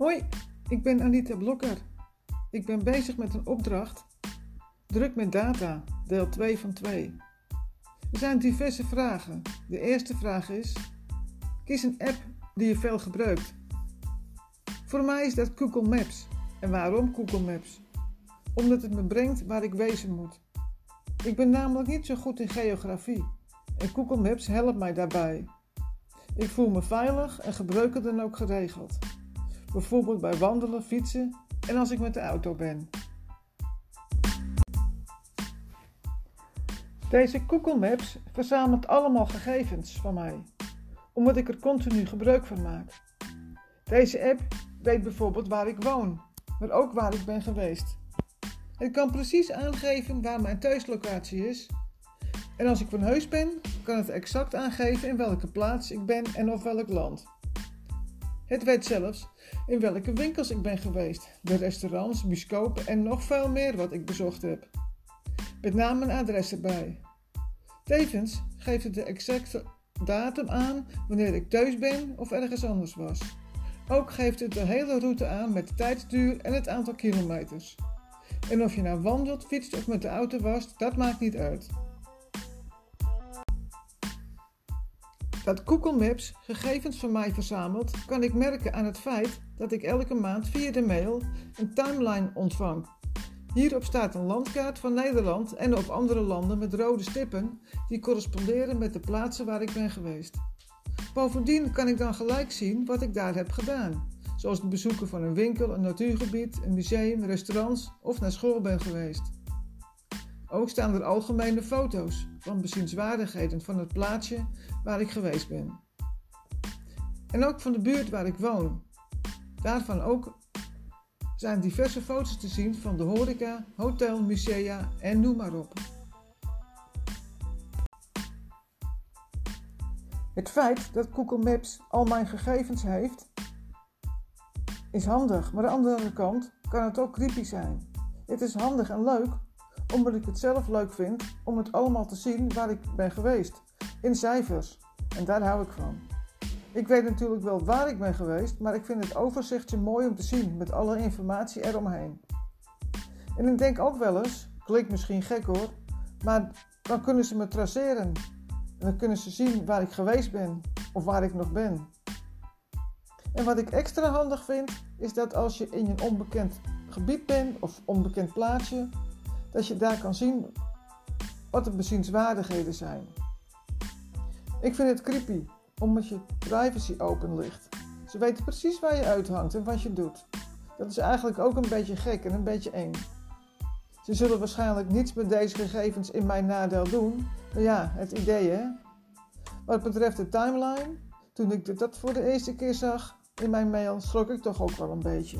Hoi, ik ben Anita Blokker. Ik ben bezig met een opdracht. Druk met data, deel 2 van 2. Er zijn diverse vragen. De eerste vraag is: kies een app die je veel gebruikt. Voor mij is dat Google Maps. En waarom Google Maps? Omdat het me brengt waar ik wezen moet. Ik ben namelijk niet zo goed in geografie en Google Maps helpt mij daarbij. Ik voel me veilig en gebruik het dan ook geregeld. Bijvoorbeeld bij wandelen, fietsen en als ik met de auto ben. Deze Google Maps verzamelt allemaal gegevens van mij, omdat ik er continu gebruik van maak. Deze app weet bijvoorbeeld waar ik woon, maar ook waar ik ben geweest. Het kan precies aangeven waar mijn thuislocatie is. En als ik van huis ben, kan het exact aangeven in welke plaats ik ben en of welk land. Het weet zelfs in welke winkels ik ben geweest, de restaurants, bioscopen en nog veel meer wat ik bezocht heb. Met name een adres erbij. Tevens geeft het de exacte datum aan wanneer ik thuis ben of ergens anders was. Ook geeft het de hele route aan met de tijdsduur en het aantal kilometers. En of je nou wandelt, fietst of met de auto was, dat maakt niet uit. Dat Google Maps gegevens van mij verzamelt, kan ik merken aan het feit dat ik elke maand via de mail een timeline ontvang. Hierop staat een landkaart van Nederland en op andere landen met rode stippen die corresponderen met de plaatsen waar ik ben geweest. Bovendien kan ik dan gelijk zien wat ik daar heb gedaan, zoals het bezoeken van een winkel, een natuurgebied, een museum, restaurants of naar school ben geweest. Ook staan er algemene foto's van bezienswaardigheden van het plaatsje waar ik geweest ben. En ook van de buurt waar ik woon. Daarvan ook zijn diverse foto's te zien van de horeca, hotel, musea en noem maar op. Het feit dat Google Maps al mijn gegevens heeft, is handig, maar aan de andere kant kan het ook creepy zijn. Het is handig en leuk, omdat ik het zelf leuk vind om het allemaal te zien waar ik ben geweest, in cijfers. En daar hou ik van. Ik weet natuurlijk wel waar ik ben geweest, maar ik vind het overzichtje mooi om te zien met alle informatie eromheen. En ik denk ook wel eens, klinkt misschien gek hoor, maar dan kunnen ze me traceren. En dan kunnen ze zien waar ik geweest ben of waar ik nog ben. En wat ik extra handig vind, is dat als je in een onbekend gebied bent of onbekend plaatsje, dat je daar kan zien wat de bezienswaardigheden zijn. Ik vind het creepy, omdat je privacy open ligt. Ze weten precies waar je uithangt en wat je doet. Dat is eigenlijk ook een beetje gek en een beetje eng. Ze zullen waarschijnlijk niets met deze gegevens in mijn nadeel doen, maar ja, het idee hè. Wat betreft de timeline, toen ik dat voor de eerste keer zag in mijn mail, schrok ik toch ook wel een beetje.